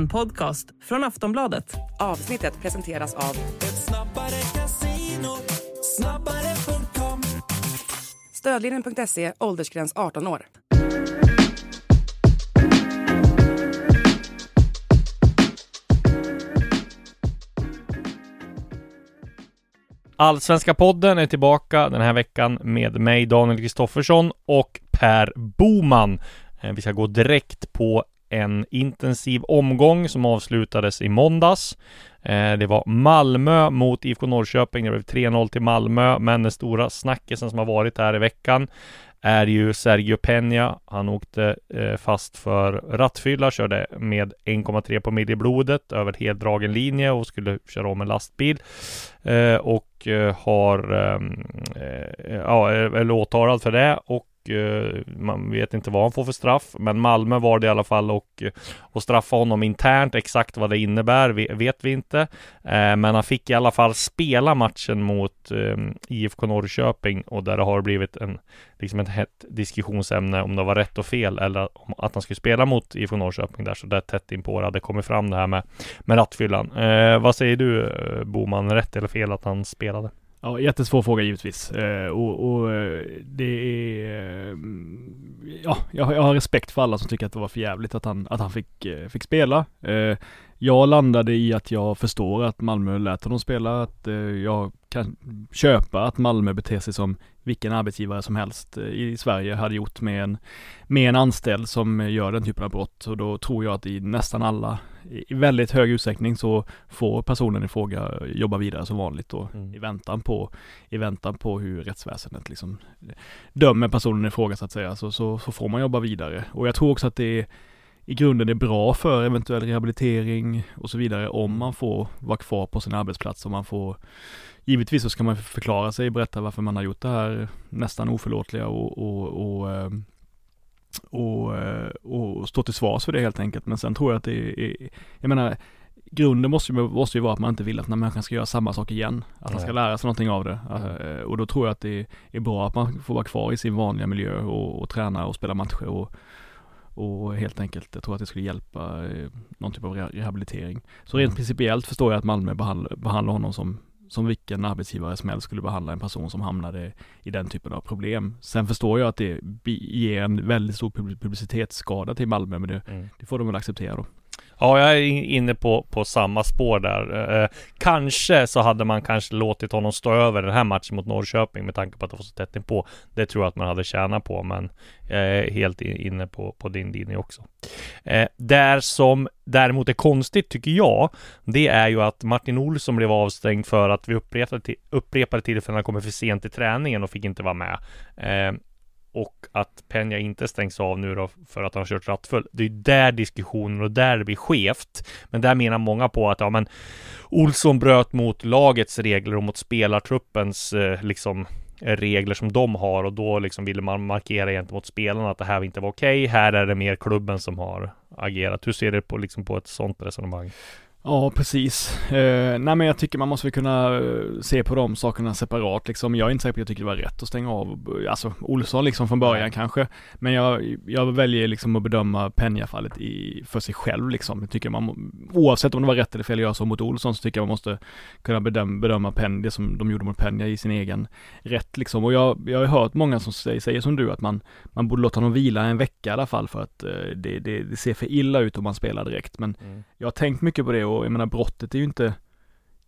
En podcast från Aftonbladet. Avsnittet presenteras av Ett snabbare casino, snabbare.com Stödlinjen.se, åldersgräns 18 år. Allsvenska podden är tillbaka den här veckan med mig Daniel Kristoffersson och Per Boman. Eh, Vi ska gå direkt på en intensiv omgång som avslutades i måndags. Eh, det var Malmö mot IFK Norrköping. Det blev 3-0 till Malmö, men den stora snackisen som har varit här i veckan är ju Sergio Peña. Han åkte eh, fast för rattfylla, körde med 1,3 promille i blodet över heldragen linje och skulle köra om en lastbil. Eh, och har, ehm, ja, är åtalad för det och Eh, man vet inte vad han får för straff. Men Malmö var det i alla fall och, eh, och straffa honom internt. Exakt vad det innebär vet vi inte. Eh, men han fick i alla fall spela matchen mot IFK Norrköping och där det har blivit en liksom ett hett diskussionsämne om det var rätt och fel eller om att han skulle spela mot IFK Norrköping där så där tätt inpå det hade kommit fram det här med, med rattfyllan. Vad säger du Boman, rätt eller fel att han spelade? Ja, jättesvår fråga givetvis. Eh, och, och eh, det är... Eh, ja, jag, jag har respekt för alla som tycker att det var för jävligt att han, att han fick, eh, fick spela. Eh, jag landade i att jag förstår att Malmö lät honom spela, att eh, jag kan köpa att Malmö beter sig som vilken arbetsgivare som helst eh, i Sverige hade gjort med en, med en anställd som gör den typen av brott. Och då tror jag att i nästan alla, i väldigt hög utsträckning så får personen i fråga jobba vidare som vanligt då Mm. i väntan på, i väntan på hur rättsväsendet liksom dömer personen i fråga så att säga, så, så, så får man jobba vidare. Och jag tror också att det är, i grunden är bra för eventuell rehabilitering och så vidare om man får vara kvar på sin arbetsplats, om man får Givetvis så ska man förklara sig, berätta varför man har gjort det här nästan oförlåtliga och, och, och, ehm, och, eh, och stå till svars för det helt enkelt. Men sen tror jag att det är, jag menar, grunden måste ju, måste ju vara att man inte vill att den här människan ska göra samma sak igen. Att han ska lära sig någonting av det. Eh, Och då tror jag att det är bra att man får vara kvar i sin vanliga miljö och, och träna och spela matcher och, och helt enkelt, jag tror att det skulle hjälpa eh, någon typ av re- rehabilitering. Så rent Mm. principiellt förstår jag att Malmö behandlar, behandlar honom som, som vilken arbetsgivare som helst skulle behandla en person som hamnade i den typen av problem. Sen förstår jag att det ger en väldigt stor pub- publicitetsskada till Malmö, men det, Mm. det får de väl acceptera då. Ja, jag är inne på, på samma spår där. Eh, eh, kanske så hade man kanske låtit honom stå över den här matchen mot Norrköping med tanke på att det var så tätt på. Det tror jag att man hade tjänat på, men jag är helt inne på, på din linje också. Eh, där som däremot är konstigt tycker jag, det är ju att Martin Olsson blev avstängd för att vi upprepade, till, upprepade tillfällen kommer för sent till träningen och fick inte vara med. Eh, och att Penja inte stängs av nu då för att han har kört rattfull. Det är ju där diskussionen och där det blir skevt. Men där menar många på att ja, men Olsson bröt mot lagets regler och mot spelartruppens eh, liksom regler som de har och då liksom ville man markera gentemot spelarna att det här inte var okej. Här är det mer klubben som har agerat. Hur ser du på, liksom, på ett sånt resonemang? Ja, precis. Eh, nej, men jag tycker man måste väl kunna eh, se på de sakerna separat liksom. Jag är inte säker på att jag tycker det var rätt att stänga av, alltså Olsson liksom från början kanske. Men jag, jag väljer liksom att bedöma Peña-fallet i, för sig själv liksom. Jag tycker man, oavsett om det var rätt eller fel att göra så mot Olsson, så tycker jag man måste kunna bedöma, bedöma Pen, det som de gjorde mot Peña i sin egen rätt liksom. Och jag, jag har hört många som säger, säger som du, att man, man borde låta honom vila en vecka i alla fall för att eh, det, det, det ser för illa ut om man spelar direkt. Men jag har tänkt mycket på det och jag menar brottet är ju inte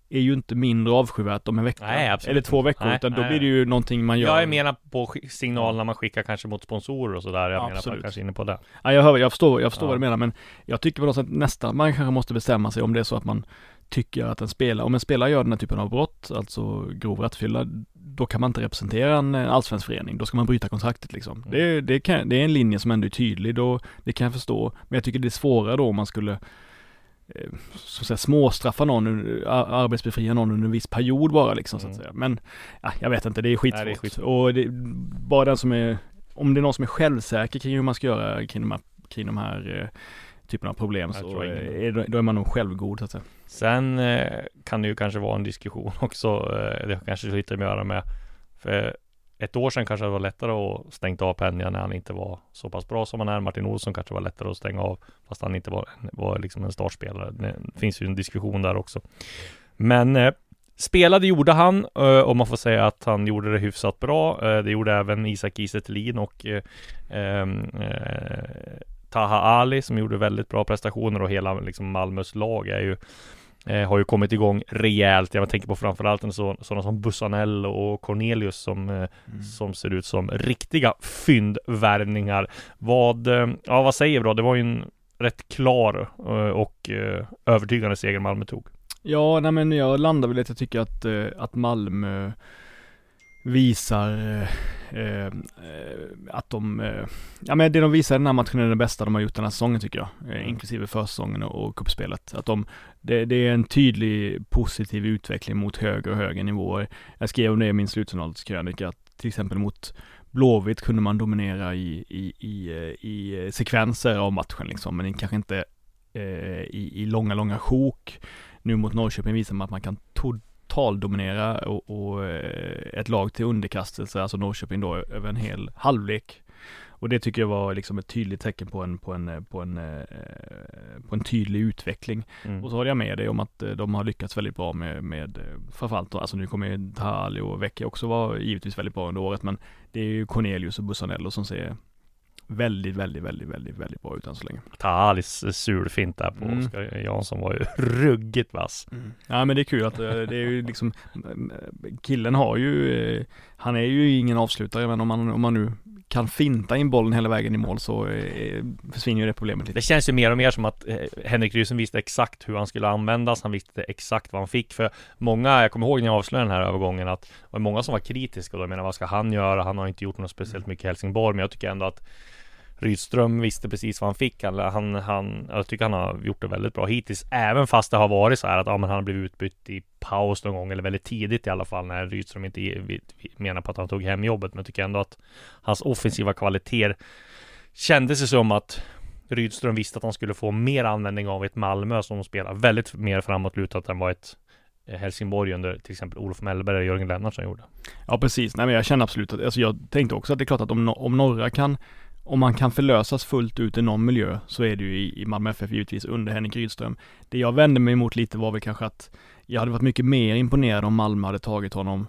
är ju inte mindre avskyvärt om en vecka Nej, absolut eller två veckor Nej, utan då nej. blir det ju någonting man gör. Jag är menar på signalerna man skickar kanske mot sponsorer och sådär. Jag menar på, Absolut. kanske inne på det. Ja, jag hör, jag förstår, jag förstår Ja. vad du menar men jag tycker på något sätt nästan man kanske måste bestämma sig om det är så att man tycker att en spelare, om en spelare gör den här typen av brott, alltså grov rattfylla, då kan man inte representera en allsvensk förening, då ska man bryta kontraktet liksom. Mm. Det, det, kan, det är en linje som ändå är tydlig, då, det kan jag förstå, men jag tycker det är svårare då om man skulle så att säga småstraffa någon, arbetsbefria någon under en viss period bara liksom så att Mm. säga. Men, ja, jag vet inte, det är skitsvårt. Nej, det är skitsvårt. Och det, bara den som är, om det är någon som är självsäker kring hur man ska göra kring de här, kring de här eh, typen av problem Jag så eh, är, då är man nog självgod så att säga. Sen eh, kan det ju kanske vara en diskussion också. Eh, det har kanske lite att göra med för ett år sedan kanske det var lättare att stänga av Penja när han inte var så pass bra som han är. Martin Olsson kanske var lättare att stänga av fast han inte var, var liksom en startspelare. Det finns ju en diskussion där också. Men eh, spelade gjorde han eh, och man får säga att han gjorde det hyfsat bra. Eh, det gjorde även Isak Kiese och eh, ehm, eh, Taha Ali som gjorde väldigt bra prestationer och hela liksom Malmös lag är ju eh, har ju kommit igång rejält. Jag tänker på framförallt en så, sådana som Bussanello och Cornelius som, eh, Mm. som ser ut som riktiga fyndvärvningar. Vad, eh, ja vad säger vi då? Det var ju en rätt klar eh, och eh, övertygande seger Malmö tog. Ja, nej men jag landar väl att jag tycker att, eh, att Malmö visar eh, eh, att de, eh, ja men det de visar i den här matchen är det bästa de har gjort den här säsongen tycker jag. Eh, Mm. inklusive försäsongen och, och cupspelet. Att de, det, det är en tydlig positiv utveckling mot högre och högre nivåer. Jag skrev om det i min slutjournalskrönika, att till exempel mot Blåvitt kunde man dominera i, i, i, i sekvenser av matchen liksom, men kanske inte eh, i, i långa, långa sjok. Nu mot Norrköping visar man att man kan totaldominera och, och eh, ett lag till underkastelse, alltså Norrköping då, över en hel halvlek. Och det tycker jag var liksom ett tydligt tecken på en, på en, eh, på en, eh, på en tydlig utveckling. Mm. Och så håller jag med dig om att de har lyckats väldigt bra med, med framförallt alltså nu kommer ju Tahali och Vecchia också vara givetvis väldigt bra under året, men det är ju Cornelius och Bussanello som ser väldigt, väldigt, väldigt, väldigt, väldigt bra ut än så länge. Tahalis sulfint där på Mm. Oskar Jansson var ju ruggigt vass. Ja men det är kul att eh, det är ju liksom Killen har ju eh, Han är ju ingen avslutare men om man, om man nu kan finta in bollen hela vägen i mål så eh, försvinner ju det problemet lite. Det känns ju mer och mer som att eh, Henrik Rydström visste exakt hur han skulle användas. Han visste exakt vad han fick. För många, jag kommer ihåg när jag avslöjade den här övergången att det var många som var kritiska. Och då, jag menar, vad ska han göra? Han har inte gjort något speciellt mycket i Helsingborg. Men jag tycker ändå att Rydström visste precis vad han fick. Han, han, han, jag tycker han har gjort det väldigt bra hittills. Även fast det har varit så här att ja, men han har blivit utbytt i paus någon gång. Eller väldigt tidigt i alla fall. När Rydström inte menar på att han tog hem jobbet. Men jag tycker ändå att hans offensiva kvaliteter kändes det som att Rydström visste att han skulle få mer användning av ett Malmö som spelar väldigt mer framåtlutat än vad ett eh, Helsingborg under till exempel Olof Mellberg och Jörgen Lennartsson gjorde. Ja precis, nej men jag känner absolut att, alltså jag tänkte också att det är klart att om, no- om några kan om man kan förlösas fullt ut i någon miljö så är det ju i, i Malmö FF givetvis under Henrik Rydström. Det jag vände mig emot lite var väl kanske att jag hade varit mycket mer imponerad om Malmö hade tagit honom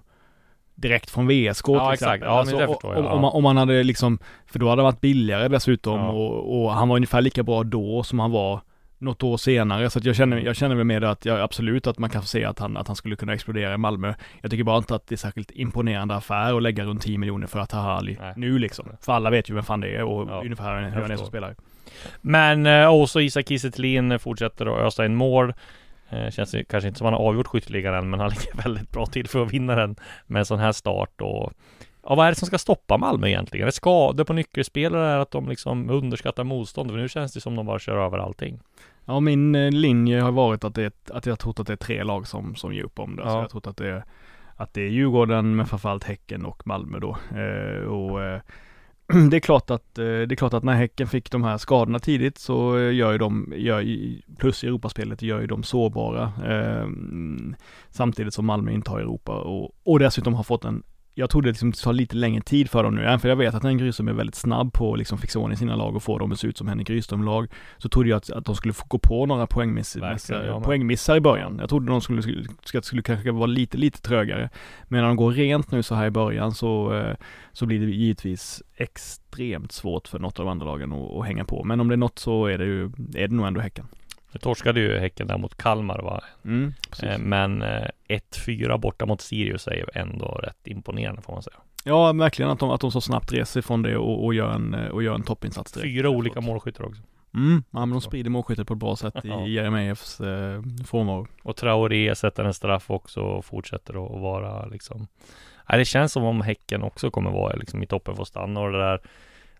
direkt från VSK Ja, till exakt. exempel. Ja, det förstår jag, om, ja. om, man, om man hade liksom, för då hade det varit billigare dessutom Ja. och, och han var ungefär lika bra då som han var något år senare. Så att jag känner, jag känner väl med det att jag absolut att man kan se att han, att han skulle kunna explodera i Malmö. Jag tycker bara inte att det är särskilt imponerande affär att lägga runt 10 miljoner för att ha Ali Nej. nu liksom. För alla vet ju vem fan det är och Ja, ungefär hur han är som spelare. Men eh, också Isak Kiese fortsätter att ösa in mål. Eh, känns ju kanske inte som han har avgjort skytteligan än, men han ligger väldigt bra till för att vinna den med en sån här start och Ja, vad är det som ska stoppa Malmö egentligen? Är det skador på nyckelspelare? Är det att de liksom underskattar motstånd? För nu känns det som de bara kör över allting. Ja, min eh, linje har varit att, det, att jag trott att det är tre lag som, som ger upp om det. Så Ja. jag har trott att det är, att det är Djurgården, men framförallt Häcken och Malmö då. Eh, och eh, det är klart att, eh, det är klart att när Häcken fick de här skadorna tidigt så eh, gör ju de, gör, plus i Europaspelet gör ju de sårbara. Eh, samtidigt som Malmö inte har Europa och, och dessutom har fått en jag liksom det skulle ta lite längre tid för dem nu, även för jag vet att Henrik Rydström är väldigt snabb på att liksom fixa ordning sina lag och få dem att se ut som Henrik Rydström-lag. Så trodde jag att, att de skulle få gå på några poängmiss, med. poängmissar i början. Jag trodde de skulle, skulle, skulle, skulle kanske vara lite, lite trögare. Men när de går rent nu så här i början så, eh, så blir det givetvis extremt svårt för något av de andra lagen att, att hänga på. Men om det är något så är det ju, är det nog ändå Häcken. Nu torskade ju Häcken där mot Kalmar va? Mm. Eh, Men eh, 1-4 borta mot Sirius är ju ändå rätt imponerande får man säga. Ja, verkligen att de, att de så snabbt reser från det och, och, gör, en, eh, och gör en toppinsats direkt. Fyra olika målskyttar också. Mm, ja, men de sprider målskyttet på ett bra sätt Ja. i Jeremejeffs eh, frånvaro. Och Traoré sätter en straff också och fortsätter att vara liksom Nej, det känns som om Häcken också kommer vara liksom i toppen för att stanna och det där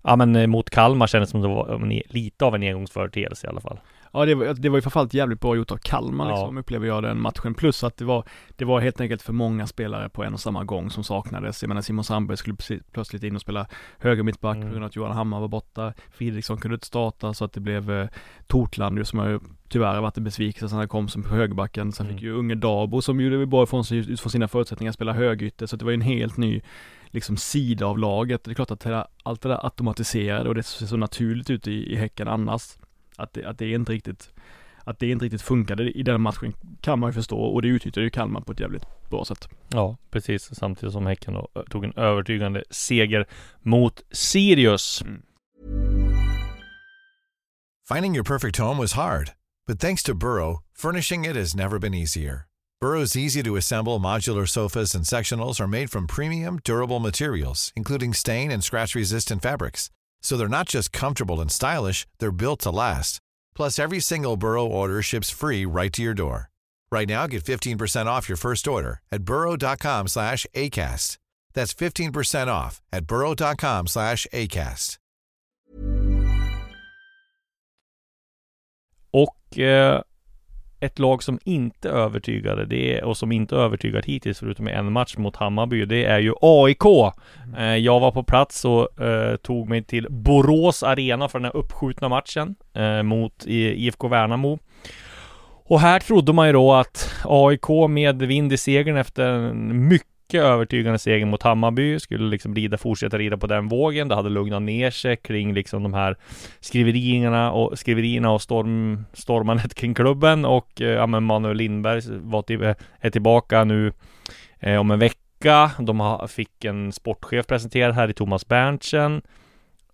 Ja men eh, mot Kalmar kändes som det var men, lite av en engångsföreteelse i alla fall. Ja, det var, det var ju framförallt jävligt bra gjort av Kalmar Ja. liksom, upplever jag den matchen. Plus att det var, det var helt enkelt för många spelare på en och samma gång som saknades. Jag menar Simon Sandberg skulle plötsligt in och spela höger mittback Mm. på grund av att Johan Hammar var borta. Fridriksson kunde inte starta så att det blev eh, Tortland som har tyvärr varit en besvikelse sen han kom som på högerbacken. Sen Mm. fick ju unge Dabo som gjorde bra ifrån sig utifrån sina förutsättningar spela högytter så det var ju en helt ny liksom sida av laget. Det är klart att det, allt det där automatiserade och det ser så naturligt ut i, i Häcken annars. Att det, att det inte riktigt att det inte riktigt funkade i den matchen kan man ju förstå och det utnyttjade ju Kalmar på ett jävligt bra sätt. Ja, precis. Samtidigt som Häcken då tog en övertygande seger mot Sirius. Mm. Finding your perfect home was hard, but thanks to Burrow, furnishing it has never been easier. Burrow's easy to assemble modular sofas and sectionals are made from premium, durable materials, including stain and scratch resistant fabrics. So they're not just comfortable and stylish, they're built to last. Plus, every single Burrow order ships free right to your door. Right now, get 15% off your first order at burrow.com slash ACAST. That's 15% off at burrow.com slash ACAST. Och eh, ett lag som inte övertygade det och som inte övertygat hittills förutom i en match mot Hammarby det är ju AIK. Eh, jag var på plats och eh, tog mig till Borås Arena för den här uppskjutna matchen eh, mot IFK Värnamo. Och här trodde man ju då att AIK med vind i segern efter en mycket övertygande seger mot Hammarby skulle liksom rida, fortsätta rida på den vågen. Det hade lugnat ner sig kring liksom de här skriverierna och skriverierna och storm, stormandet kring klubben och eh, ja, men Manuel Lindberg var till, eh, är tillbaka nu eh, om en vecka. De har, fick en sportchef presenterad här i Thomas Berntsen.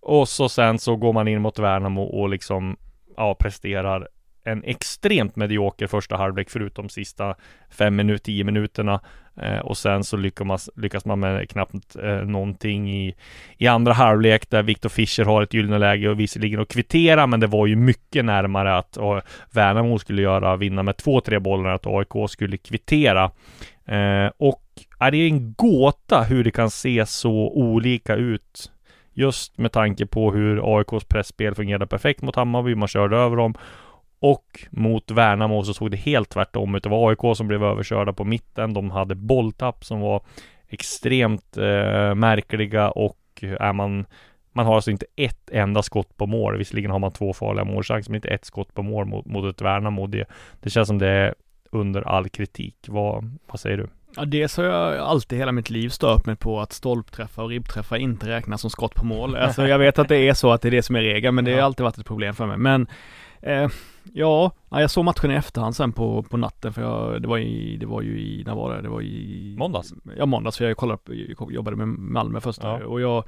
Och så sen så går man in mot Värnamo och liksom ja, presterar en extremt medioker första halvlek förutom sista fem minuter, tio minuterna. Eh, och sen så lyckas man, lyckas man med knappt eh, någonting i, i andra halvlek där Viktor Fischer har ett gyllene läge och visserligen att kvittera, men det var ju mycket närmare att och Värnamo skulle göra, vinna med två, tre bollar, att AIK skulle kvittera. Eh, och är det är en gåta hur det kan se så olika ut Just med tanke på hur AIKs pressspel fungerade perfekt mot Hammarby, man körde över dem och mot Värnamo så såg det helt tvärtom ut. Det var AIK som blev överkörda på mitten. De hade bolltapp som var extremt eh, märkliga och är man man har alltså inte ett enda skott på mål. Visserligen har man två farliga målchanser, men inte ett skott på mål mot, mot ett Värnamo. Det, det känns som det är under all kritik. Vad, vad säger du? Ja, dels har jag alltid hela mitt liv stört mig på att stolpträffar och ribbträffar inte räknas som skott på mål. Alltså jag vet att det är så att det är det som är regeln, men det har alltid varit ett problem för mig. Men eh, ja, jag såg matchen i efterhand sen på, på natten för jag, det var i, det var ju i, när var det? Det var i Måndags? Ja, måndags för jag kollade, jobbade med Malmö först Ja. och jag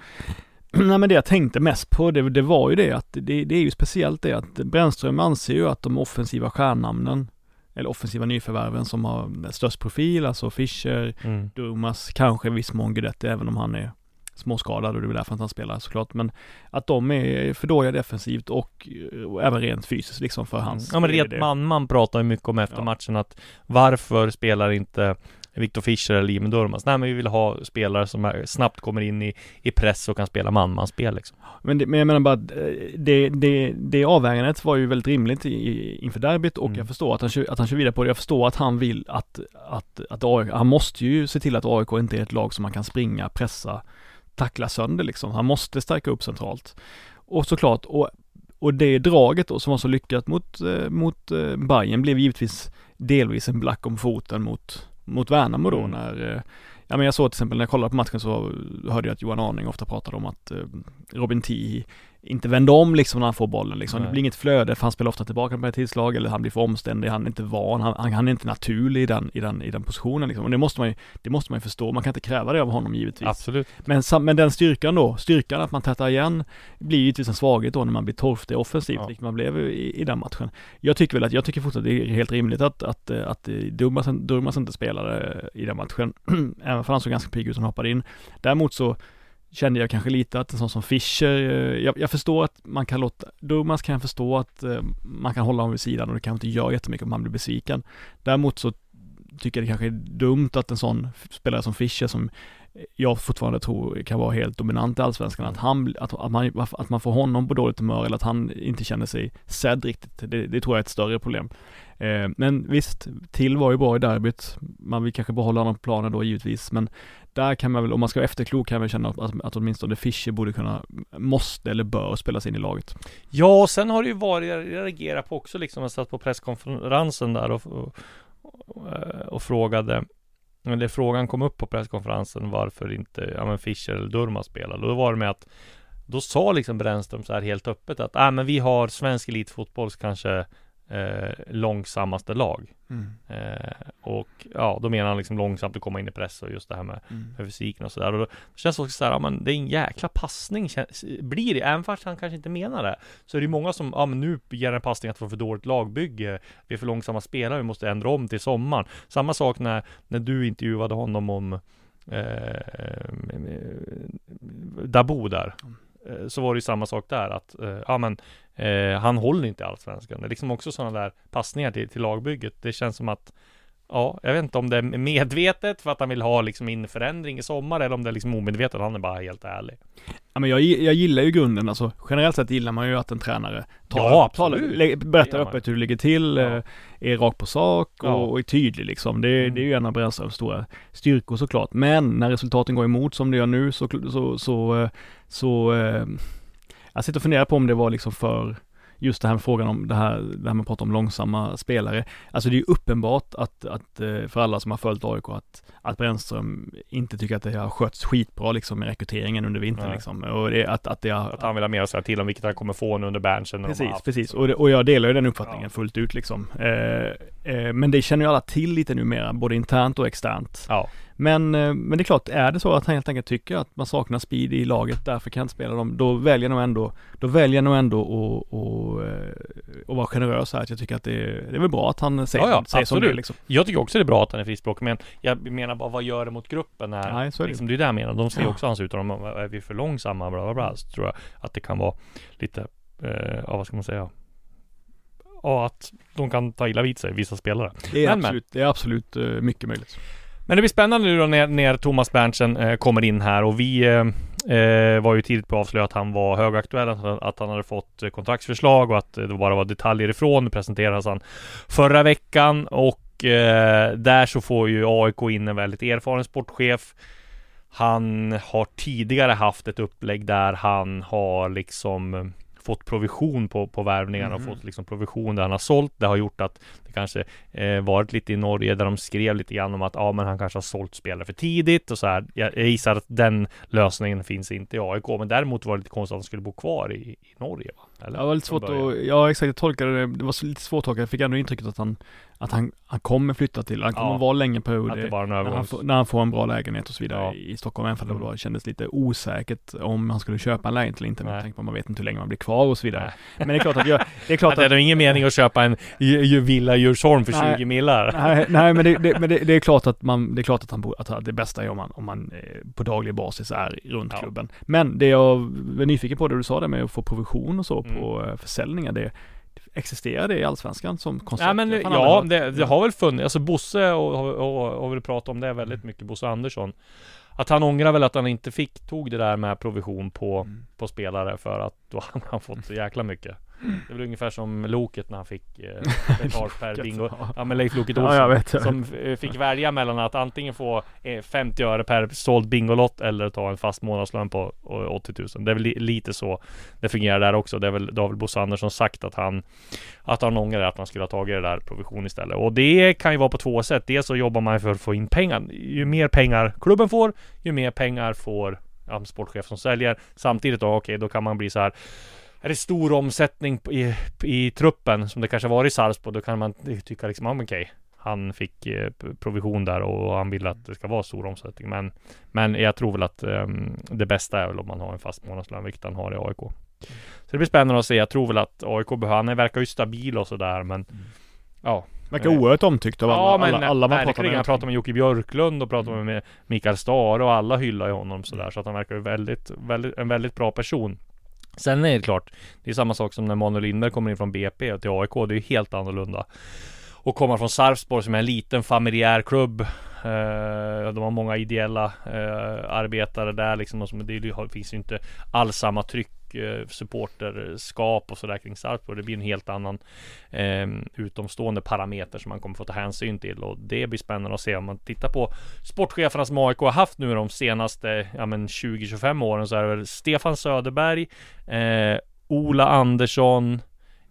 Nej men det jag tänkte mest på det, det var ju det att det, det är ju speciellt det att Brännström anser ju att de offensiva stjärnnamnen eller offensiva nyförvärven som har störst profil, alltså Fischer, Mm. Durmas, kanske i viss mån Guidetti, även om han är småskadad och det är väl därför att han spelar såklart. Men att de är för dåliga defensivt och, och även rent fysiskt liksom för hans Ja men rent man, man pratar ju mycket om efter Ja. matchen att varför spelar inte Viktor Fischer eller Jimmy Durmaz? Nej men vi vill ha spelare som snabbt kommer in i, i press och kan spela man-man-spel liksom. Men, det, men jag menar bara att eh, det, det, det avvägandet var ju väldigt rimligt i, inför derbyt och Mm. jag förstår att han, att han kör vidare på det. Jag förstår att han vill att, att, att AIK, han måste ju se till att AIK inte är ett lag som man kan springa, pressa, tackla sönder liksom. Han måste stärka upp centralt. Och såklart, och, och det draget då som var så lyckat mot, eh, mot eh, Bayern blev givetvis delvis en black om foten mot, mot Värnamo då Mm. när eh, Ja men jag såg till exempel när jag kollade på matchen så hörde jag att Johan Arning ofta pratade om att Robin Tii inte vände om liksom när han får bollen liksom. Det blir inget flöde för han spelar ofta tillbaka på ett tillslag eller han blir för omständig, han är inte van, han, han, är inte naturlig i den, i den, i den positionen liksom. Och det måste man ju, det måste man ju förstå, man kan inte kräva det av honom givetvis. Absolut. Men, men den styrkan då, styrkan att man tätar igen blir givetvis en svaghet då när man blir torftig offensivt, Ja. vilket man blev i, i den matchen. Jag tycker väl att, jag tycker fortfarande att det är helt rimligt att, att, eh, att eh, Durmaz, Durmaz inte spelade i den matchen, även för han såg ganska pigg ut som hoppade in. Däremot så kände jag kanske lite att en sån som Fischer, eh, jag, jag förstår att man kan låta, Durmaz kan jag förstå att eh, man kan hålla honom vid sidan och det kanske inte gör jättemycket om han blir besviken. Däremot så tycker jag det kanske är dumt att en sån spelare som Fischer som jag fortfarande tror kan vara helt dominant i Allsvenskan, att han, att, att, man, att man får honom på dåligt humör eller att han inte känner sig sedd riktigt. Det, det tror jag är ett större problem. Eh, men visst, till var ju bra i derbyt. Man vill kanske behålla honom på planen då givetvis, men där kan man väl, om man ska vara efterklok, kan man känna att, att, åtminstone Fischer borde kunna, måste eller bör spelas in i laget. Ja, och sen har det ju varit, jag reagerar på också liksom, jag satt på presskonferensen där och, och, och, och frågade eller frågan kom upp på presskonferensen varför inte ja, men Fischer eller Durma spelade. Och då var det med att då sa liksom Brännström så här helt öppet att ah, men vi har svensk elitfotbolls kanske eh, långsammaste lag. Mm. Eh, och ja, då menar han liksom långsamt att komma in i press och just det här med, Mm. med fysiken och sådär. Och då känns det också så här, ja men det är en jäkla passning blir det, även fast han kanske inte menar det. Så är det ju många som, ja men nu ger en passning att få för dåligt lagbygge, vi är för långsamma spelare, vi måste ändra om till sommaren. Samma sak när, när du intervjuade honom om eh, Dabo där. Eh, Så var det ju samma sak där att, eh, ja men eh, han håller inte Allsvenskan. Det är liksom också sådana där passningar till, till lagbygget. Det känns som att Ja, jag vet inte om det är medvetet för att han vill ha liksom in förändring i sommar eller om det är liksom omedvetet. Han är bara helt ärlig. Ja, men jag, jag gillar ju grunden, alltså generellt sett gillar man ju att en tränare tar, Ja, Det berättar man. öppet hur det ligger till, Ja. eh, är rak på sak och, Ja. och är tydlig liksom. Det, Mm. det är ju en av Brännströms stora styrkor såklart. Men när resultaten går emot som det gör nu så, så, så, eh, så eh, jag sitter och funderar på om det var liksom för just det här med frågan om det här, det här med att prata om långsamma spelare. Alltså det är ju uppenbart att, att eh, för alla som har följt AIK att, att Brännström inte tycker att det har skötts skitbra liksom med rekryteringen under vintern Nej. liksom. Och det, att, att det har, Att han vill ha mer att säga till om, vilket han kommer få nu under Berntsen. Precis, precis. Och, det, och jag delar ju den uppfattningen Ja. fullt ut liksom. Eh, eh, men det känner ju alla till lite numera, både internt och externt. Ja, Men, eh, men det är klart, är det så att han helt enkelt tycker att man saknar speed i laget, därför kan jag inte spela dem, då väljer jag nog ändå, då väljer jag nog ändå att och, och vara generös här. Att jag tycker att det är, det är väl bra att han säger, Ja, ja, säger som det liksom. Jag tycker också det är bra att han är frispråkig, men jag menar bara vad gör det mot gruppen när Nej, så är det. liksom, det är det jag menar. De ser Ja. också hans ut om är vi för långsamma, bla bla bla. Så tror jag att det kan vara lite, eh, ja vad ska man säga? Ja, att de kan ta illa vid sig, vissa spelare. Det är Men, men. absolut, det är absolut eh, mycket möjligt. Men det blir spännande nu då när, när Thomas Berntsen eh, kommer in här och vi eh, eh, var ju tidigt på att avslöja att han var högaktuell, att, han- hade fått eh, kontraktsförslag och att eh, det bara var detaljer ifrån. Det presenterades han förra veckan och eh, där så får ju AIK in en väldigt erfaren sportchef. Han har tidigare haft ett upplägg där han har liksom fått provision på, på värvningarna och Mhm. fått liksom provision där han har sålt. Det har gjort att kanske eh, varit lite i Norge där de skrev lite grann om att ja, men han kanske har sålt spelare för tidigt och så här. Jag, jag gissar att den lösningen finns inte i AIK, men däremot var det lite konstigt att han skulle bo kvar i, i Norge. Va? Eller? Det var lite svårt att, ja exakt, jag tolkade det, det var lite svårt att tolka, jag fick ändå intrycket att han, att han, han kommer flytta till, han kommer Ja. vara länge period. Är en när, han får, när han får en bra lägenhet och så vidare Ja. i Stockholm, även att det Mm. var, kändes lite osäkert om han skulle köpa en lägenhet eller inte. Jag tänkte på, man vet inte hur länge man blir kvar och så vidare. Nej. Men det är klart att jag, det är klart Att det är nog ingen mening att köpa en ju- ju- villa Djursholm för Nej. 20 millar. Nej, nej men, det, det, men det, det är klart att man, det är klart att han bor, att det bästa är om man, om man eh, på daglig basis är runt Ja. klubben. Men det jag var nyfiken på, det du sa där med att få provision och så Mm. på försäljningar, det existerar det i Allsvenskan som koncept? Nej men ja, det, det har väl funnits, alltså Bosse och, och, och, och väl pratat om det väldigt mycket, Bosse Andersson. Att han ångrar väl att han inte fick, tog det där med provision på, Mm. på spelare för att då hade han fått så jäkla mycket. Det är väl ungefär som Loket när han fick eh, betalt per bingo. Ja men Leif Loket Ja, Olsson. jag vet. Som eh, fick välja mellan att antingen få eh, 50 öre per såld Bingolott eller ta en fast månadslön på eh, 80 000. Det är väl li- lite så det fungerar där också. Det är väl, det har väl Bosse Andersson sagt att han att han ångrar att han skulle ha tagit det där provision istället. Och det kan ju vara på två sätt. Dels så jobbar man för att få in pengar. Ju mer pengar klubben får, ju mer pengar får ja, sportchef som säljer. Samtidigt då, okej, då kan man bli så här är det stor omsättning i, i truppen som det kanske var i Sarpsborg, då kan man tycka liksom, ja men okej, han fick eh, provision där och han vill att det ska vara stor omsättning. Men, men jag tror väl att ehm, det bästa är väl om man har en fast månadslön, vilket han har i AIK. Så det blir spännande att se. Jag tror väl att AIK behöver, han verkar ju stabil och sådär, men ja. Verkar oerhört omtyckt av alla, Ja men alla, alla man pratar med. Jag pratar med Jocke Björklund och pratar med Mikael Stare och alla hyllar ju honom sådär. Så att han verkar ju väldigt, väldigt, en väldigt bra person. Sen är det klart, det är samma sak som när Manuel Lindberg kommer in från BP till AIK. Det är ju helt annorlunda. Och komma från Sarpsborg som är en liten familjär klubb. Eh, de har många ideella eh, arbetare där liksom. Och det finns ju inte alls samma tryck, eh, supporterskap och sådär kring Sarpsborg. Det blir en helt annan eh, utomstående parameter som man kommer få ta hänsyn till. Och det blir spännande att se om man tittar på sportcheferna som AIK har haft nu de senaste ja, men 20-25 åren så är det väl Stefan Söderberg, eh, Ola Andersson,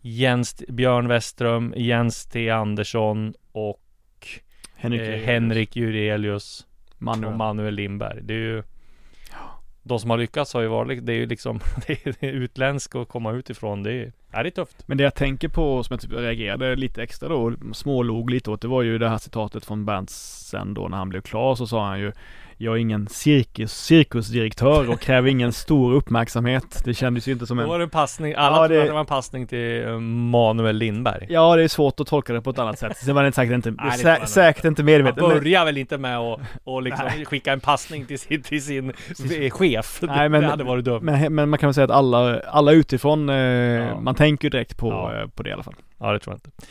Jens Björn Westström, Jens T Andersson och Henrik, eh, Henrik Jurelius och Manuel. Manuel Lindberg. Det är ju de som har lyckats har ju varit, det är ju liksom Det är utländsk och komma utifrån. Det är, det är tufft. Men det jag tänker på, som jag typ reagerade lite extra då, smålog lite åt, det var ju det här citatet från Berntsen då när han blev klar, så sa han ju jag är ingen cirkus, cirkusdirektör och kräver ingen stor uppmärksamhet. Det kändes ju inte som Då en... var det en passning, alla Ja, det- det var en passning till eh, Manuel Lindberg. Ja, det är svårt att tolka det på ett annat sätt. Sen var det säkert inte, Nej, det sä, jag säkert inte Han medvetet. men- börjar väl inte med att och liksom skicka en passning till sin, till sin chef. Nej, men- det hade varit dumt. Men, men man kan väl säga att alla, alla utifrån, eh, man tänker ju direkt på, Ja. eh, på det i alla fall. Ja, det tror jag inte.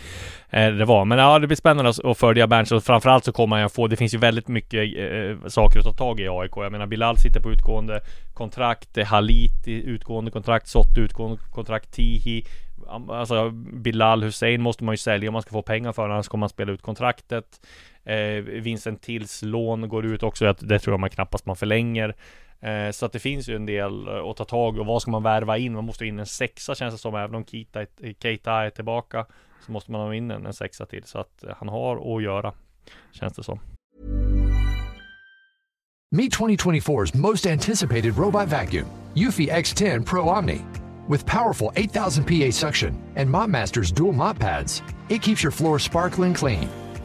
Eh, det var, men ja, det blir spännande att- följa Berns och framförallt så kommer han ju få, det finns ju väldigt mycket eh, eh saker att ta tag i i AIK. Jag menar Bilal sitter på utgående kontrakt, eh, Halit utgående kontrakt, Sott utgående kontrakt, Tihi. Alltså Bilal Hussein måste man ju sälja om man ska få pengar för annars kommer man spela ut kontraktet. Eh, Vincent Tills lån går ut också, det tror jag man knappast man förlänger. Eh, så att det finns ju en del eh, att ta tag i och vad ska man värva in? Man måste in en sexa känns det som, även om Keita, är- Keita är tillbaka. Så måste man ha in en, en sexa till så att eh, han har att göra. Känns det som. Meet 2024's most anticipated robot vacuum, Eufy X10 Pro Omni. With powerful 8000 PA suction and MopMaster's dual mop pads, it keeps your floor sparkling clean.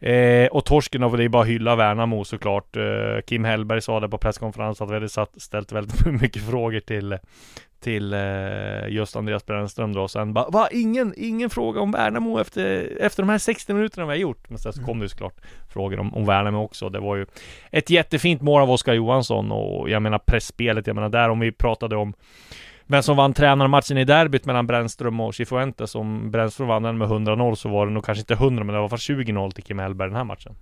Eh, och torsken av det är bara hylla Värnamo såklart. Eh, Kim Hellberg sa det på presskonferensen att vi hade satt, ställt väldigt mycket frågor till till eh, just Andreas Brännström då. Sen bara, va? Ingen, ingen fråga om Värnamo efter, efter de här 60 minuterna vi har gjort. Men sen så kom det ju såklart frågor om, om Värnamo också. Det var ju ett jättefint mål av Oskar Johansson och jag menar pressspelet, jag menar där om vi pratade om vem som vann tränarmatchen i derbyt mellan Brännström och Cifuentes. Om Brännström vann den med 100-0 så var det nog kanske inte 100 men det var i alla fall 20-0 till Kim Hellberg den här matchen.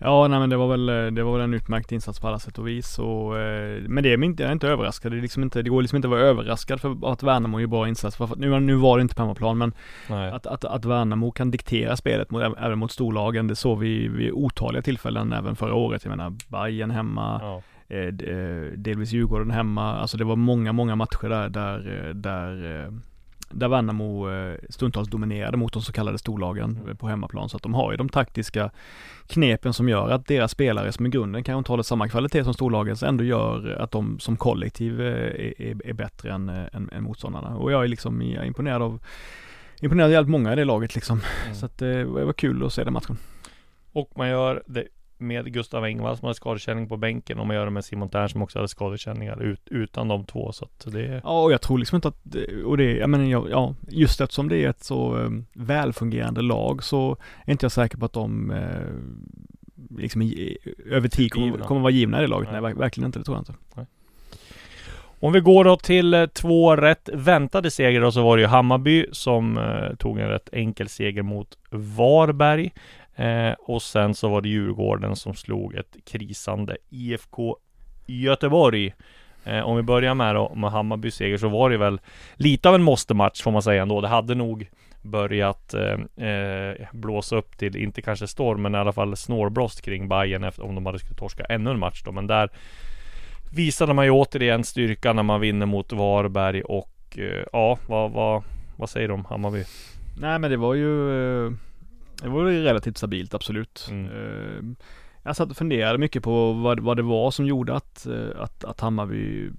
Ja, nej men det var väl, eh, det var väl en utmärkt insats på alla sätt och vis och, eh, Men det är inte, jag är inte överraskad. Det, är liksom inte, det går liksom inte att vara överraskad för att Värnamo gör bra insats. För att nu, nu var det inte på hemmaplan men Nej. att, att, att Värnamo kan diktera spelet mot, även mot storlagen. Det såg vi vid otaliga tillfällen även förra året. Jag menar Bayern hemma, Ja. Eh, eh, delvis Djurgården hemma. Alltså det var många, många matcher där, där, eh, där, där Värnamo stundtals dominerade mot de så kallade storlagen Mm. på hemmaplan. Så att de har ju de taktiska knepen som gör att deras spelare som i grunden kanske inte håller samma kvalitet som storlagens ändå gör att de som kollektiv är, är, är bättre än, än, än motståndarna. Och jag är liksom jag är imponerad av Imponerad av jävligt många i det laget liksom. Mm. Så att det var kul att se den matchen. Och man gör det med Gustav Engvall som hade skadekänning på bänken och man gör det med Simon Tern som också hade skadekänningar ut, utan de två så att det Ja, och jag tror liksom inte att, och det, jag menar, ja, ja, just eftersom det är ett så eh, välfungerande lag så är inte jag säker på att de eh, liksom över tid kommer, kommer vara givna i det laget. Nej. Nej, ver- verkligen inte, det tror jag inte. Om vi går då till eh, två rätt väntade segrar så var det ju Hammarby som eh, tog en rätt enkel seger mot Varberg. Eh, och sen så var det Djurgården som slog ett krisande IFK Göteborg. Eh, om vi börjar med då med Hammarby seger så var det väl lite av en måste-match får man säga ändå. Det hade nog börjat eh, eh blåsa upp till, inte kanske storm, men i alla fall snårblåst kring Bayern efter, om de hade skulle torska ännu en match då. Men där visade man ju återigen styrka när man vinner mot Varberg och eh, ja, vad, vad, vad säger du om Hammarby? Nej men det var ju eh, det var ju relativt stabilt absolut. Mm. Eh, Jag satt och funderade mycket på vad, vad det var som gjorde att, eh, att, att Hammarby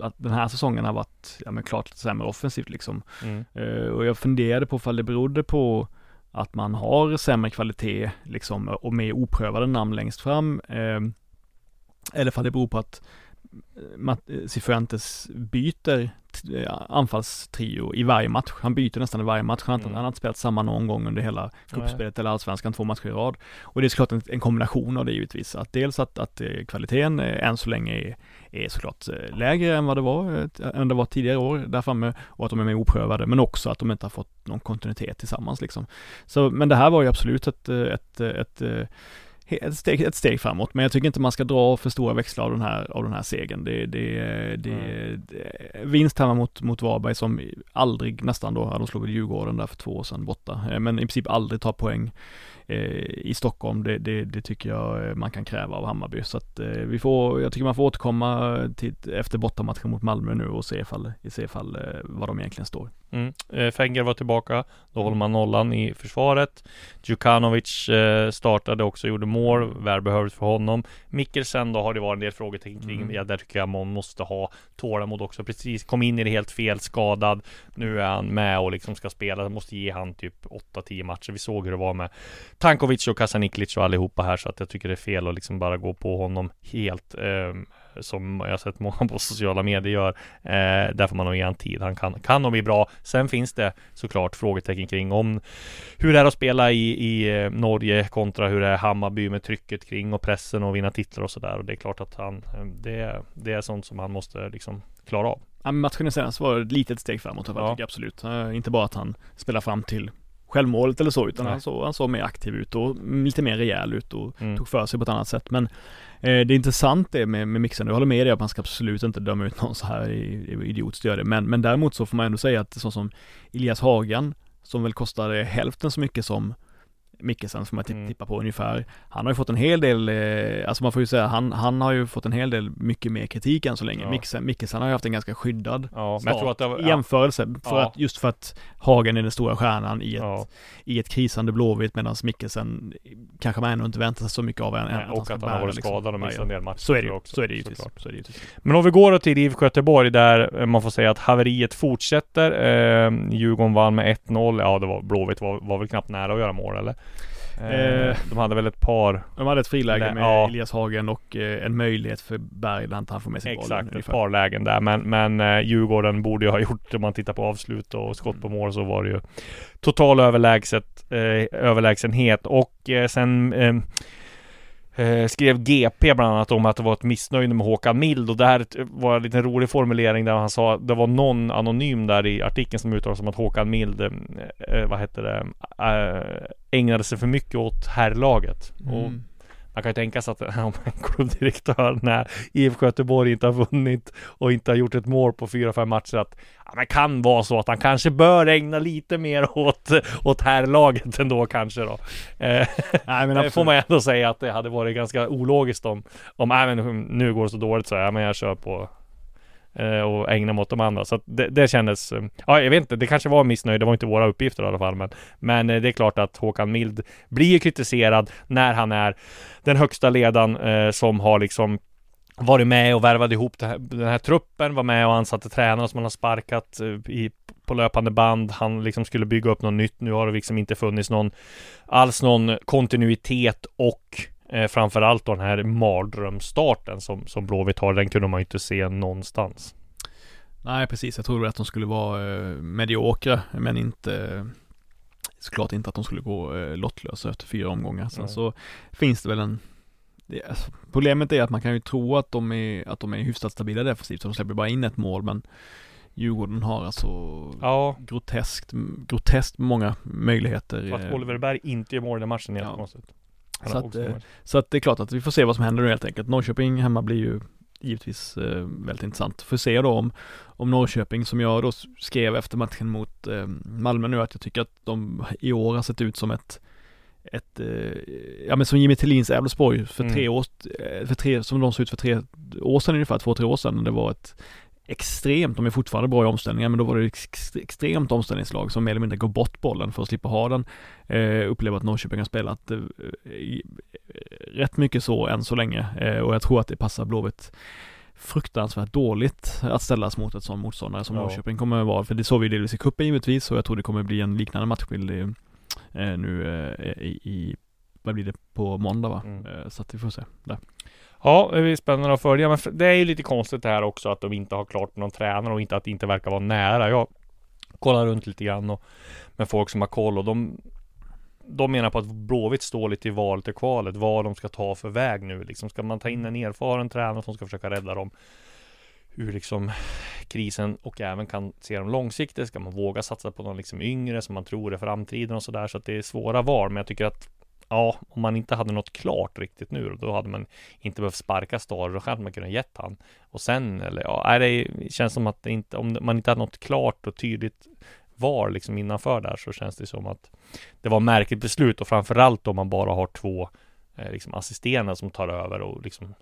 att den här säsongen har varit, ja men klart lite sämre offensivt liksom. Mm. Eh, Och jag funderade på ifall det berodde på att man har sämre kvalitet liksom och mer oprövade namn längst fram. eh, Eller ifall det beror på att Cifuentes byter eh, anfallstrio i varje match. Han byter nästan i varje match. Han har inte, Mm. han har inte spelat samma någon gång under hela gruppspelet eller allsvenskan två matcher i rad. Och det är såklart en, en kombination av det givetvis. Att dels att, att eh, kvaliteten eh, än så länge är, är såklart eh, lägre än vad det var, eh, än det var tidigare år där framme och att de är mer oprövade, men också att de inte har fått någon kontinuitet tillsammans liksom. Så, men det här var ju absolut ett, eh, ett, eh, ett, eh, ett steg, ett steg framåt. Men jag tycker inte man ska dra för stora växlar av den här, av den här segern. Det, det, det, det vinst hemma mot, mot Varberg som aldrig nästan då, ja, de slog väl Djurgården där för två år sedan borta, Eh, men i princip aldrig tar poäng i Stockholm. Det, det, det tycker jag eh, man kan kräva av Hammarby. Så att eh, vi får, jag tycker man får återkomma till, efter bortamatchen mot Malmö nu och se ifall, se ifall eh, vad de egentligen står. Mm. Eh, Fenger var tillbaka. Då håller man nollan i försvaret. Djukanovic eh, startade också, gjorde mål. Välbehövligt för honom. Mikkelsen då har det varit en del frågetecken kring. Mm. Ja, där tycker jag man måste ha tålamod också. Precis, kom in i det helt fel, skadad. Nu är han med och liksom ska spela. Måste ge han typ 8-10 matcher. Vi såg hur det var med Tankovic och Kasaniklic och allihopa här. Så att jag tycker det är fel att liksom bara gå på honom helt. Eh, som jag har sett många på sociala medier gör. Eh, där får man nog ge han tid. Han kan, kan nog bli bra. Sen finns det såklart frågetecken kring om hur det är att spela i, i eh, Norge kontra hur det är Hammarby med trycket kring och pressen och vinna titlar och sådär. Och det är klart att han, eh, det, det är sånt som han måste liksom klara av. Ja, matchen senast var ett litet steg framåt, jag Ja. tycker jag absolut. Eh, Inte bara att han spelar fram till självmålet eller så, utan Nej. han såg, han såg mer aktiv ut och lite mer rejäl ut och Mm. tog för sig på ett annat sätt. Men eh, det är intressant det med, med mixen. Jag håller med dig att man ska absolut inte döma ut någon så här i- i- idiotiskt gör det. Men, men däremot så får man ändå säga att så som Elias Hagan, som väl kostade hälften så mycket som Mickelsen får man Mm. tippa på ungefär. Han har ju fått en hel del, eh, alltså man får ju säga, han, han har ju fått en hel del mycket mer kritik än så länge. Ja. Mickelsen, Mickelsen har ju haft en ganska skyddad Ja, jag att det var, i jämförelse, för Ja. att, just för att Hagen är den stora stjärnan i ett, ja, i ett krisande Blåvitt medan Mikkelsen kanske man ändå inte väntar sig så mycket av än Nej, och ska att han har varit liksom. skadad och missat en del matcher. Så är det ju, jag så är det givetvis. Så är det givetvis. Men om vi går till IFK Göteborg där eh, man får säga att haveriet fortsätter. Eh, Djurgården vann med 1-0. Ja, det var Blåvitt var, var väl knappt nära att göra mål eller? Eh, Eh. de hade väl ett par De hade ett friläge Nej, med ja. Elias Hagen och eh, en möjlighet för Berg där inte han får med sig bollen. Exakt, ett par lägen där. Men, men eh, Djurgården borde ju ha gjort, om man tittar på avslut och skott på mål så var det ju total överlägset, eh, överlägsenhet. Och eh, sen eh, skrev GP bland annat om att det var ett missnöje med Håkan Mild och det här var en liten rolig formulering där han sa det var någon anonym där i artikeln som uttalade som att Håkan Mild, eh, eh, vad hette det, eh, ägnade sig för mycket åt herrlaget. Och Mm. Man kan ju tänka sig att om en klubbdirektör när IFK Göteborg inte har vunnit och inte har gjort ett mål på fyra, fem matcher att ja, men kan vara så att han kanske bör ägna lite mer åt, åt herrlaget ändå kanske då. Eh, Nej men det får man ändå säga att det hade varit ganska ologiskt om, om även nu går det så dåligt så ja, men jag kör på Eh, och ägna mig åt de andra. Så att det, det kändes, eh, ja jag vet inte, det kanske var missnöjd, det var inte våra uppgifter i alla fall. Men, men eh, det är klart att Håkan Mild blir kritiserad när han är den högsta ledaren eh, som har liksom varit med och värvade ihop det här, den här truppen, var med och ansatte tränare som han har sparkat eh, i, på löpande band. Han liksom skulle bygga upp något nytt. Nu har det liksom inte funnits någon alls någon kontinuitet och eh, framförallt då den här mardrömsstarten som, som Blåvitt har. Den kunde man ju inte se någonstans. Nej precis, jag trodde att de skulle vara eh, mediokra men inte såklart inte att de skulle gå eh, lottlösa efter fyra omgångar. Sen Nej. så finns det väl en det, alltså, Problemet är att man kan ju tro att de är, att de är hyfsat stabila defensivt så de släpper bara in ett mål men Djurgården har alltså Ja, groteskt, groteskt många möjligheter. att eh, Oliver Berg inte gör mål i den matchen är Ja. konstigt. Så att, eh. Så att det är klart att vi får se vad som händer nu helt enkelt. Norrköping hemma blir ju givetvis eh, väldigt intressant. Får se då om, om Norrköping, som jag då skrev efter matchen mot eh, Malmö nu, att jag tycker att de i år har sett ut som ett ett, eh, ja men som Jimmy Tillins Elfsborg för Mm. tre år, eh, för tre, som de såg ut för tre år sedan ungefär, två, tre år sedan. Det var ett extremt, de är fortfarande bra i omställningar, men då var det ex- extremt omställningslag som mer eller mindre går bort bollen för att slippa ha den. Eh, upplever att Norrköping har spelat eh, i- rätt mycket så än så länge eh, och jag tror att det passar Blåvitt fruktansvärt dåligt att ställas mot ett sån motståndare som Ja. Norrköping kommer att vara. För det såg vi delvis i cupen givetvis och jag tror det kommer bli en liknande matchbild i, eh, nu eh, i, i, vad blir det, på måndag va? Mm. Eh, så att vi får se där. Ja, det blir spännande att följa. Men det är ju lite konstigt det här också att de inte har klart med någon tränare och inte att det inte verkar vara nära. Jag kollar runt lite grann och med folk som har koll och de de menar på att Blåvitt står lite i valet och kvalet, vad de ska ta för väg nu liksom. Ska man ta in en erfaren tränare som ska försöka rädda dem ur liksom krisen och även kan se dem långsiktigt? Ska man våga satsa på någon liksom yngre som man tror är framtiden och sådär? Så att det är svåra val, men jag tycker att ja, om man inte hade något klart riktigt nu då hade man inte behövt sparka Stare, då hade man kunnat gett han. Och sen, eller ja, det känns som att det inte, om man inte hade något klart och tydligt var liksom innanför där så känns det som att det var märkligt beslut och framförallt om man bara har två eh, liksom assisterande som tar över och liksom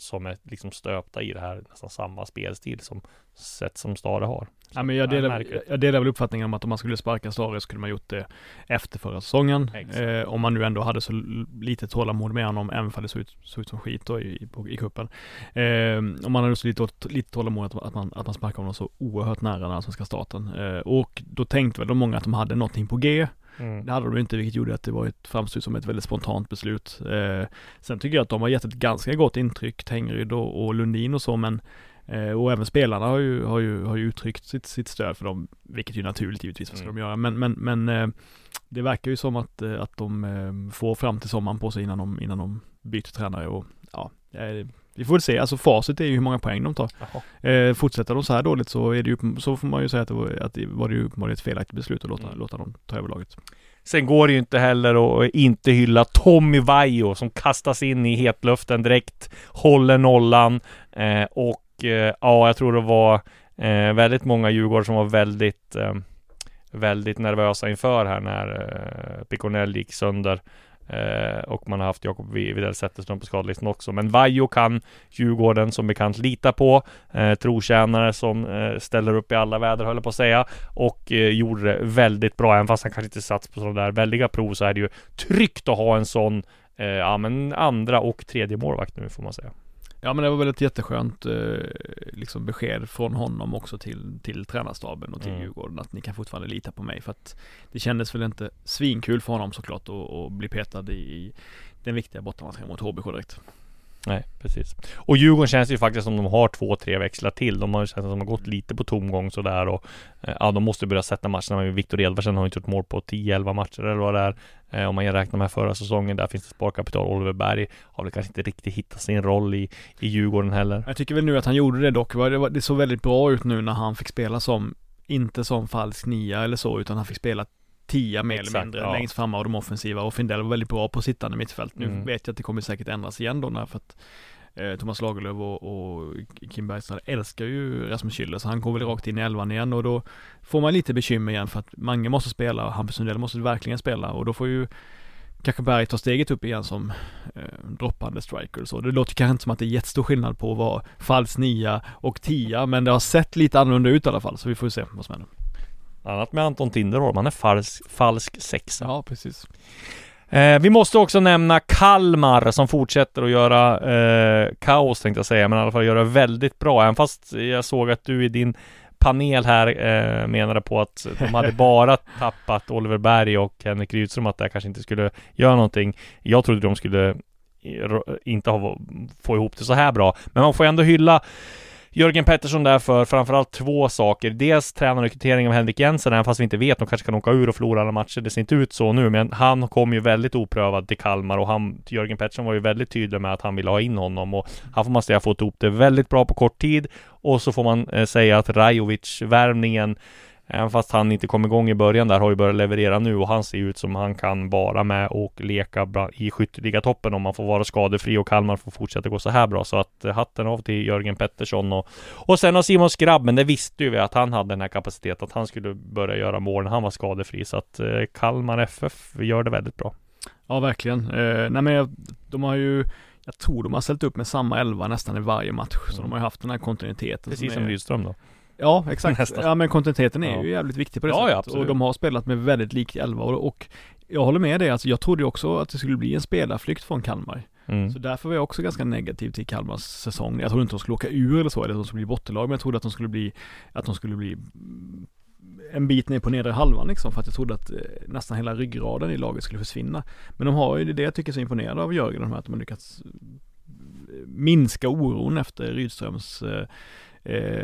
som är liksom stöpta i det här nästan samma spelstil som sätt som Stare har. Ja, men jag, Ja, delar, jag delar väl uppfattningen om att om man skulle sparka Stare skulle man gjort det efter förra säsongen. Eh, om man nu ändå hade så lite tålamod med honom, även om det såg ut, såg ut som skit då i, på, i cupen. Eh, om man hade så lite, lite tålamod att, att, man, att man sparkar honom så oerhört nära den svenska staten. Eh, och då tänkte väl de många att de hade någonting på G. Mm. Det hade de inte, vilket gjorde att det var ett, framstod som ett väldigt spontant beslut. Eh, sen tycker jag att de har gett ett ganska gott intryck, Tengryd och, och Lundin och så, men eh, och även spelarna har ju, har ju, har ju uttryckt sitt, sitt stöd för dem, vilket ju naturligt givetvis, vad ska Mm. de göra? Men, men, men eh, det verkar ju som att, eh, att de eh, får fram till sommaren på sig innan de, innan de byter tränare och ja, vi får väl se, alltså facit är ju hur många poäng de tar. Eh, fortsätter de så här dåligt så är det ju, så får man ju säga att det var, att det var ju uppenbarligen ett felaktigt beslut att låta, Mm. låta dem ta över laget. Sen går det ju inte heller att inte hylla Tommy Vaiho som kastas in i hetluften direkt, håller nollan eh, och eh, ja, jag tror det var eh, väldigt många Djurgårdare som var väldigt eh, väldigt nervösa inför här när eh, Piconell gick sönder. Eh, och man har haft Jakob Widell Zetterström på skadelistan också. Men Vaiho kan Djurgården som bekant lita på. Eh, trotjänare som eh, ställer upp i alla väder höll jag på att säga. Och eh, gjorde det väldigt bra. Även fast han kanske inte sats på sådana där väldiga prov så är det ju tryggt att ha en sån eh, ja men andra och tredje målvakt nu får man säga. Ja men det var väl ett jätteskönt eh, liksom besked från honom också till, till tränarstaben och till Mm. Djurgården att ni kan fortfarande lita på mig för att det kändes väl inte svinkul för honom såklart att, bli petad i, i den viktiga bottenmatchen mot HBK direkt. Nej, precis. Och Djurgården känns ju faktiskt som de har två, tre växlar till. De har ju känts som de har gått lite på tomgång sådär och eh, ja, de måste börja sätta matcherna. Viktor Edvardsen har ju inte gjort mål på 10-11 matcher eller vad det är. Eh, om man räknar med förra säsongen, där finns det sparkapital. Oliver Berg har väl kanske inte riktigt hittat sin roll i, i Djurgården heller. Jag tycker väl nu att han gjorde det dock. Det såg väldigt bra ut nu när han fick spela som, inte som falsk nia eller så, utan han fick spela tia mer eller mindre ja. längst fram av de offensiva och Findell var väldigt bra på sittande mittfält. Nu Mm. vet jag att det kommer säkert ändras igen då när för att eh, Thomas Lagerlöf och, och Kim Bergstrand älskar ju Rasmus Schüller så han går väl rakt in i elvan igen och då får man lite bekymmer igen för att Mange måste spela och Hampus Sundell måste verkligen spela och då får ju kanske Berg ta steget upp igen som eh, droppande striker så. Det låter kanske inte som att det är jättestor skillnad på att vara falsk nia och tia men det har sett lite annorlunda ut i alla fall så vi får se vad som händer. Annat med Anton Tinderholm, han är falsk, falsk sexa. Ja, precis. Eh, vi måste också nämna Kalmar som fortsätter att göra eh, kaos tänkte jag säga, men i alla fall göra väldigt bra. Även fast jag såg att du i din panel här eh, menade på att de hade bara tappat Oliver Berg och Henrik Rydström, att det kanske inte skulle göra någonting. Jag trodde de skulle eh, inte ha, få ihop det så här bra, men man får ändå hylla Jörgen Pettersson där för framförallt två saker. Dels tränarrekrytering av Henrik Jensen, även fast vi inte vet, de kanske kan åka ur och förlora alla matcher. Det ser inte ut så nu, men han kom ju väldigt oprövad till Kalmar och han, Jörgen Pettersson var ju väldigt tydlig med att han ville ha in honom och han får man säga fått ihop det väldigt bra på kort tid. Och så får man eh, säga att Rajovic-värvningen Även fast han inte kom igång i början där har ju börjat leverera nu och han ser ut som han kan vara med och leka bra i skytteligatoppen om man får vara skadefri och Kalmar får fortsätta gå så här bra. Så att eh, hatten av till Jörgen Pettersson och, och sen har Simon Skrabb, men det visste ju vi att han hade den här kapaciteten, att han skulle börja göra mål när han var skadefri. Så att eh, Kalmar FF gör det väldigt bra. Ja, verkligen. Eh, nej men jag, de har ju jag tror de har ställt upp med samma elva nästan i varje match, så Mm. de har ju haft den här kontinuiteten. Precis är, som Rydström då. Ja, exakt. Nästan. Ja, men kontinuiteten är Ja. ju jävligt viktig på det Ja, ja, sättet. absolut. och de har spelat med väldigt lik elva och, och jag håller med dig, alltså jag trodde också att det skulle bli en spelarflykt från Kalmar. Mm. Så därför var jag också ganska negativ till Kalmars säsong. Jag trodde inte de skulle åka ur eller så, eller att de skulle bli bottenlag, men jag trodde att de skulle bli, att de skulle bli en bit ner på nedre halvan liksom, för att jag trodde att eh, nästan hela ryggraden i laget skulle försvinna. Men de har ju, det är det jag tycker är så imponerande av Jörgen, de här, att de har lyckats eh, minska oron efter Rydströms eh,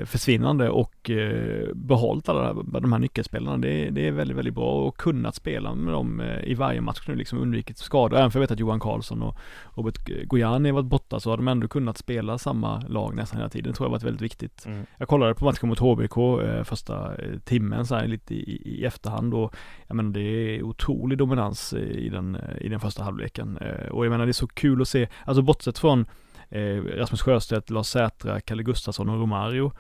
försvinnande och eh, behållit alla de här nyckelspelarna. Det, det är väldigt, väldigt bra och kunnat spela med dem eh, i varje match nu, liksom undvikit skador. Även för jag vet att Johan Karlsson och Robert Gojani varit borta så har de ändå kunnat spela samma lag nästan hela tiden. Det tror jag varit väldigt viktigt. Mm. Jag kollade på matchen mot HBK eh, första eh, timmen så här lite i, i efterhand och jag menar det är otrolig dominans eh, i den, eh, i den första halvleken. Eh, och jag menar det är så kul att se, alltså bortsett från eh, Eh, Rasmus Sjöstedt, Lars Sätra, Kalle Gustafsson och Romario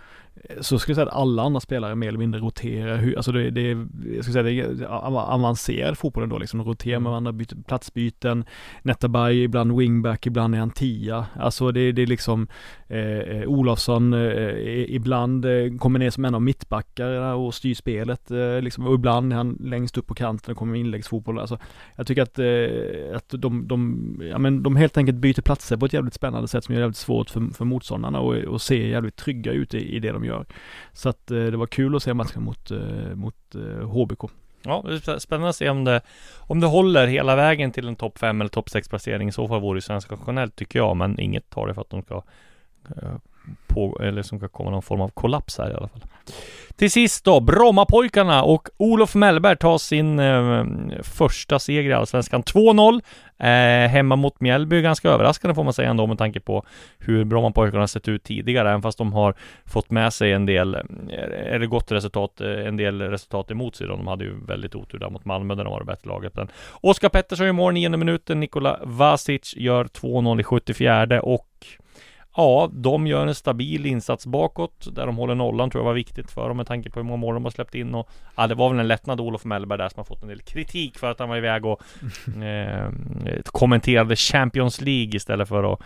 eh, Så skulle jag säga att alla andra spelare mer eller mindre roterar, hur, alltså det, det är, jag skulle säga det är av- avancerad fotboll ändå liksom, roterar med varandra, byter platsbyten, Netabay ibland wingback, ibland är han tia. Alltså det, det är liksom eh, eh, Olofsson eh, ibland eh, kommer ner som en av mittbackarna och styr spelet eh, liksom, och ibland är han längst upp på kanten och kommer med inläggsfotboll. Alltså, jag tycker att, eh, att de, de, ja, men de helt enkelt byter platser på ett jävligt spännande sätt som gör det jävligt svårt för, för motståndarna och, och ser jävligt trygga ut i, i det de gör. Så att eh, det var kul att se matchen mot, eh, mot eh, HBK. Ja, det är spännande att se om det, om det håller hela vägen till en topp 5 eller topp 6 placering. I så fall vore det sensationellt tycker jag, men inget tar det för att de ska eh, på, eller som kan komma någon form av kollaps här i alla fall. Till sist då, Brommapojkarna och Olof Mellberg tar sin eh, första seger i Allsvenskan. 2-0 eh, hemma mot Mjällby. Ganska överraskande får man säga ändå med tanke på hur Brommapojkarna sett ut tidigare, även fast de har fått med sig en del, eh, eller gott resultat, eh, en del resultat emot sig. då. De hade ju väldigt otur där mot Malmö där de var det bättre laget. Men Oskar Pettersson gör mål nionde minuten, Nikola Vasic gör 2-0 i 74 och Ja, de gör en stabil insats bakåt där de håller nollan tror jag var viktigt för dem med tanke på hur många mål de har släppt in och ja, det var väl en lättnad Olof Mellberg där som har fått en del kritik för att han var iväg och eh, kommenterade Champions League istället för att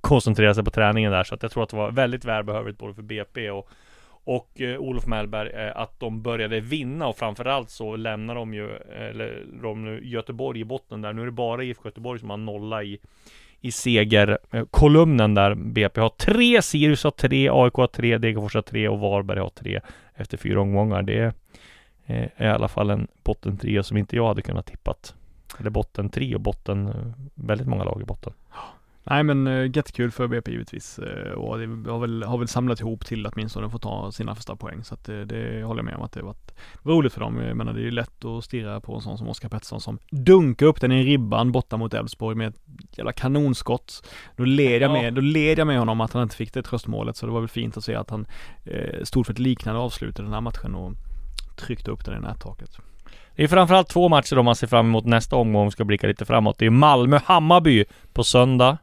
koncentrera sig på träningen där så att jag tror att det var väldigt välbehövligt både för BP och och eh, Olof Mellberg eh, att de började vinna och framförallt så lämnar de ju eller de nu Göteborg i botten där. Nu är det bara IFK Göteborg som har nolla i i segerkolumnen eh, där BP har tre, Sirius har tre, AIK har tre, Degerfors har tre och Varberg har tre efter fyra omgångar. Det eh, är i alla fall en bottentrio som inte jag hade kunnat tippat. Eller bottentrio, botten, eh, väldigt många lag i botten. Nej men uh, jättekul för BP givetvis eh, och det har väl, har väl samlat ihop till att åtminstone få ta sina första poäng så att det, det håller jag med om att det varit roligt för dem. Jag menar det är ju lätt att stirra på en sån som Oskar Pettersson som dunkar upp den i ribban borta mot Elfsborg med ett jävla kanonskott. Då led jag Ja. med, då led jag med honom att han inte fick det tröstmålet så det var väl fint att se att han eh, stod för ett liknande avslut i den här matchen och tryckte upp den i nättaket. Det är framförallt två matcher då man ser fram emot nästa omgång om ska blicka lite framåt. Det är Malmö-Hammarby på söndag,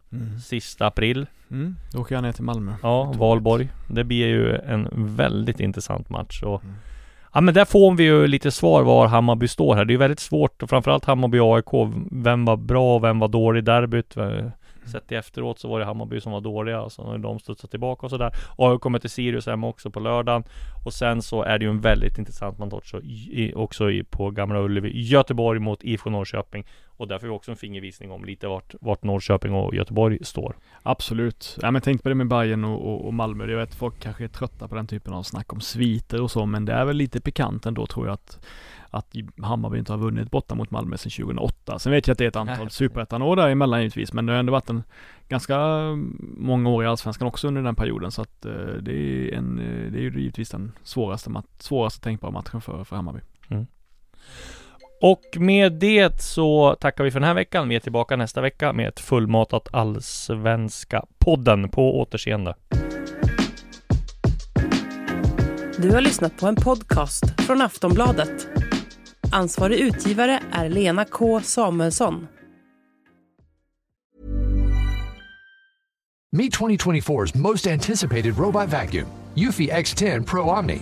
sista april. Mm, då åker jag ner till Malmö. Ja. Valborg. Det blir ju en väldigt intressant match och Ja men där får vi ju lite svar var Hammarby står här. Det är ju väldigt svårt och framförallt Hammarby och AIK. Vem var bra och vem var dålig i derbyt? Sett i efteråt så var det Hammarby som var dåliga och så har de studsat tillbaka och sådär. AIK kommer till Sirius hemma också på lördagen. Och sen så är det ju en väldigt intressant match också, i, också i, på Gamla Ullevi. Göteborg mot IFK Norrköping. Och där får vi också en fingervisning om lite vart, vart Norrköping och Göteborg står. Absolut. Ja men tänk på det med Bayern och, och, och Malmö. Jag vet folk kanske är trötta på den typen av snack om sviter och så, men det är väl lite pikant ändå tror jag att att Hammarby inte har vunnit borta mot Malmö sedan 2008. Sen vet jag att det är ett antal superettan-år däremellan givetvis, men det har ändå varit en ganska många år i Allsvenskan också under den perioden, så att eh, det är en, eh, det är ju givetvis den svåraste, svåraste tänkbara matchen för, för Hammarby. Och med det så tackar vi för den här veckan. Vi är tillbaka nästa vecka med ett fullmatat allsvenska podden. På återseende. Du har lyssnat på en podcast från Aftonbladet. Ansvarig utgivare är Lena K Samuelsson. Meet 2024's most anticipated robot vacuum, Eufy X10 Pro Omni.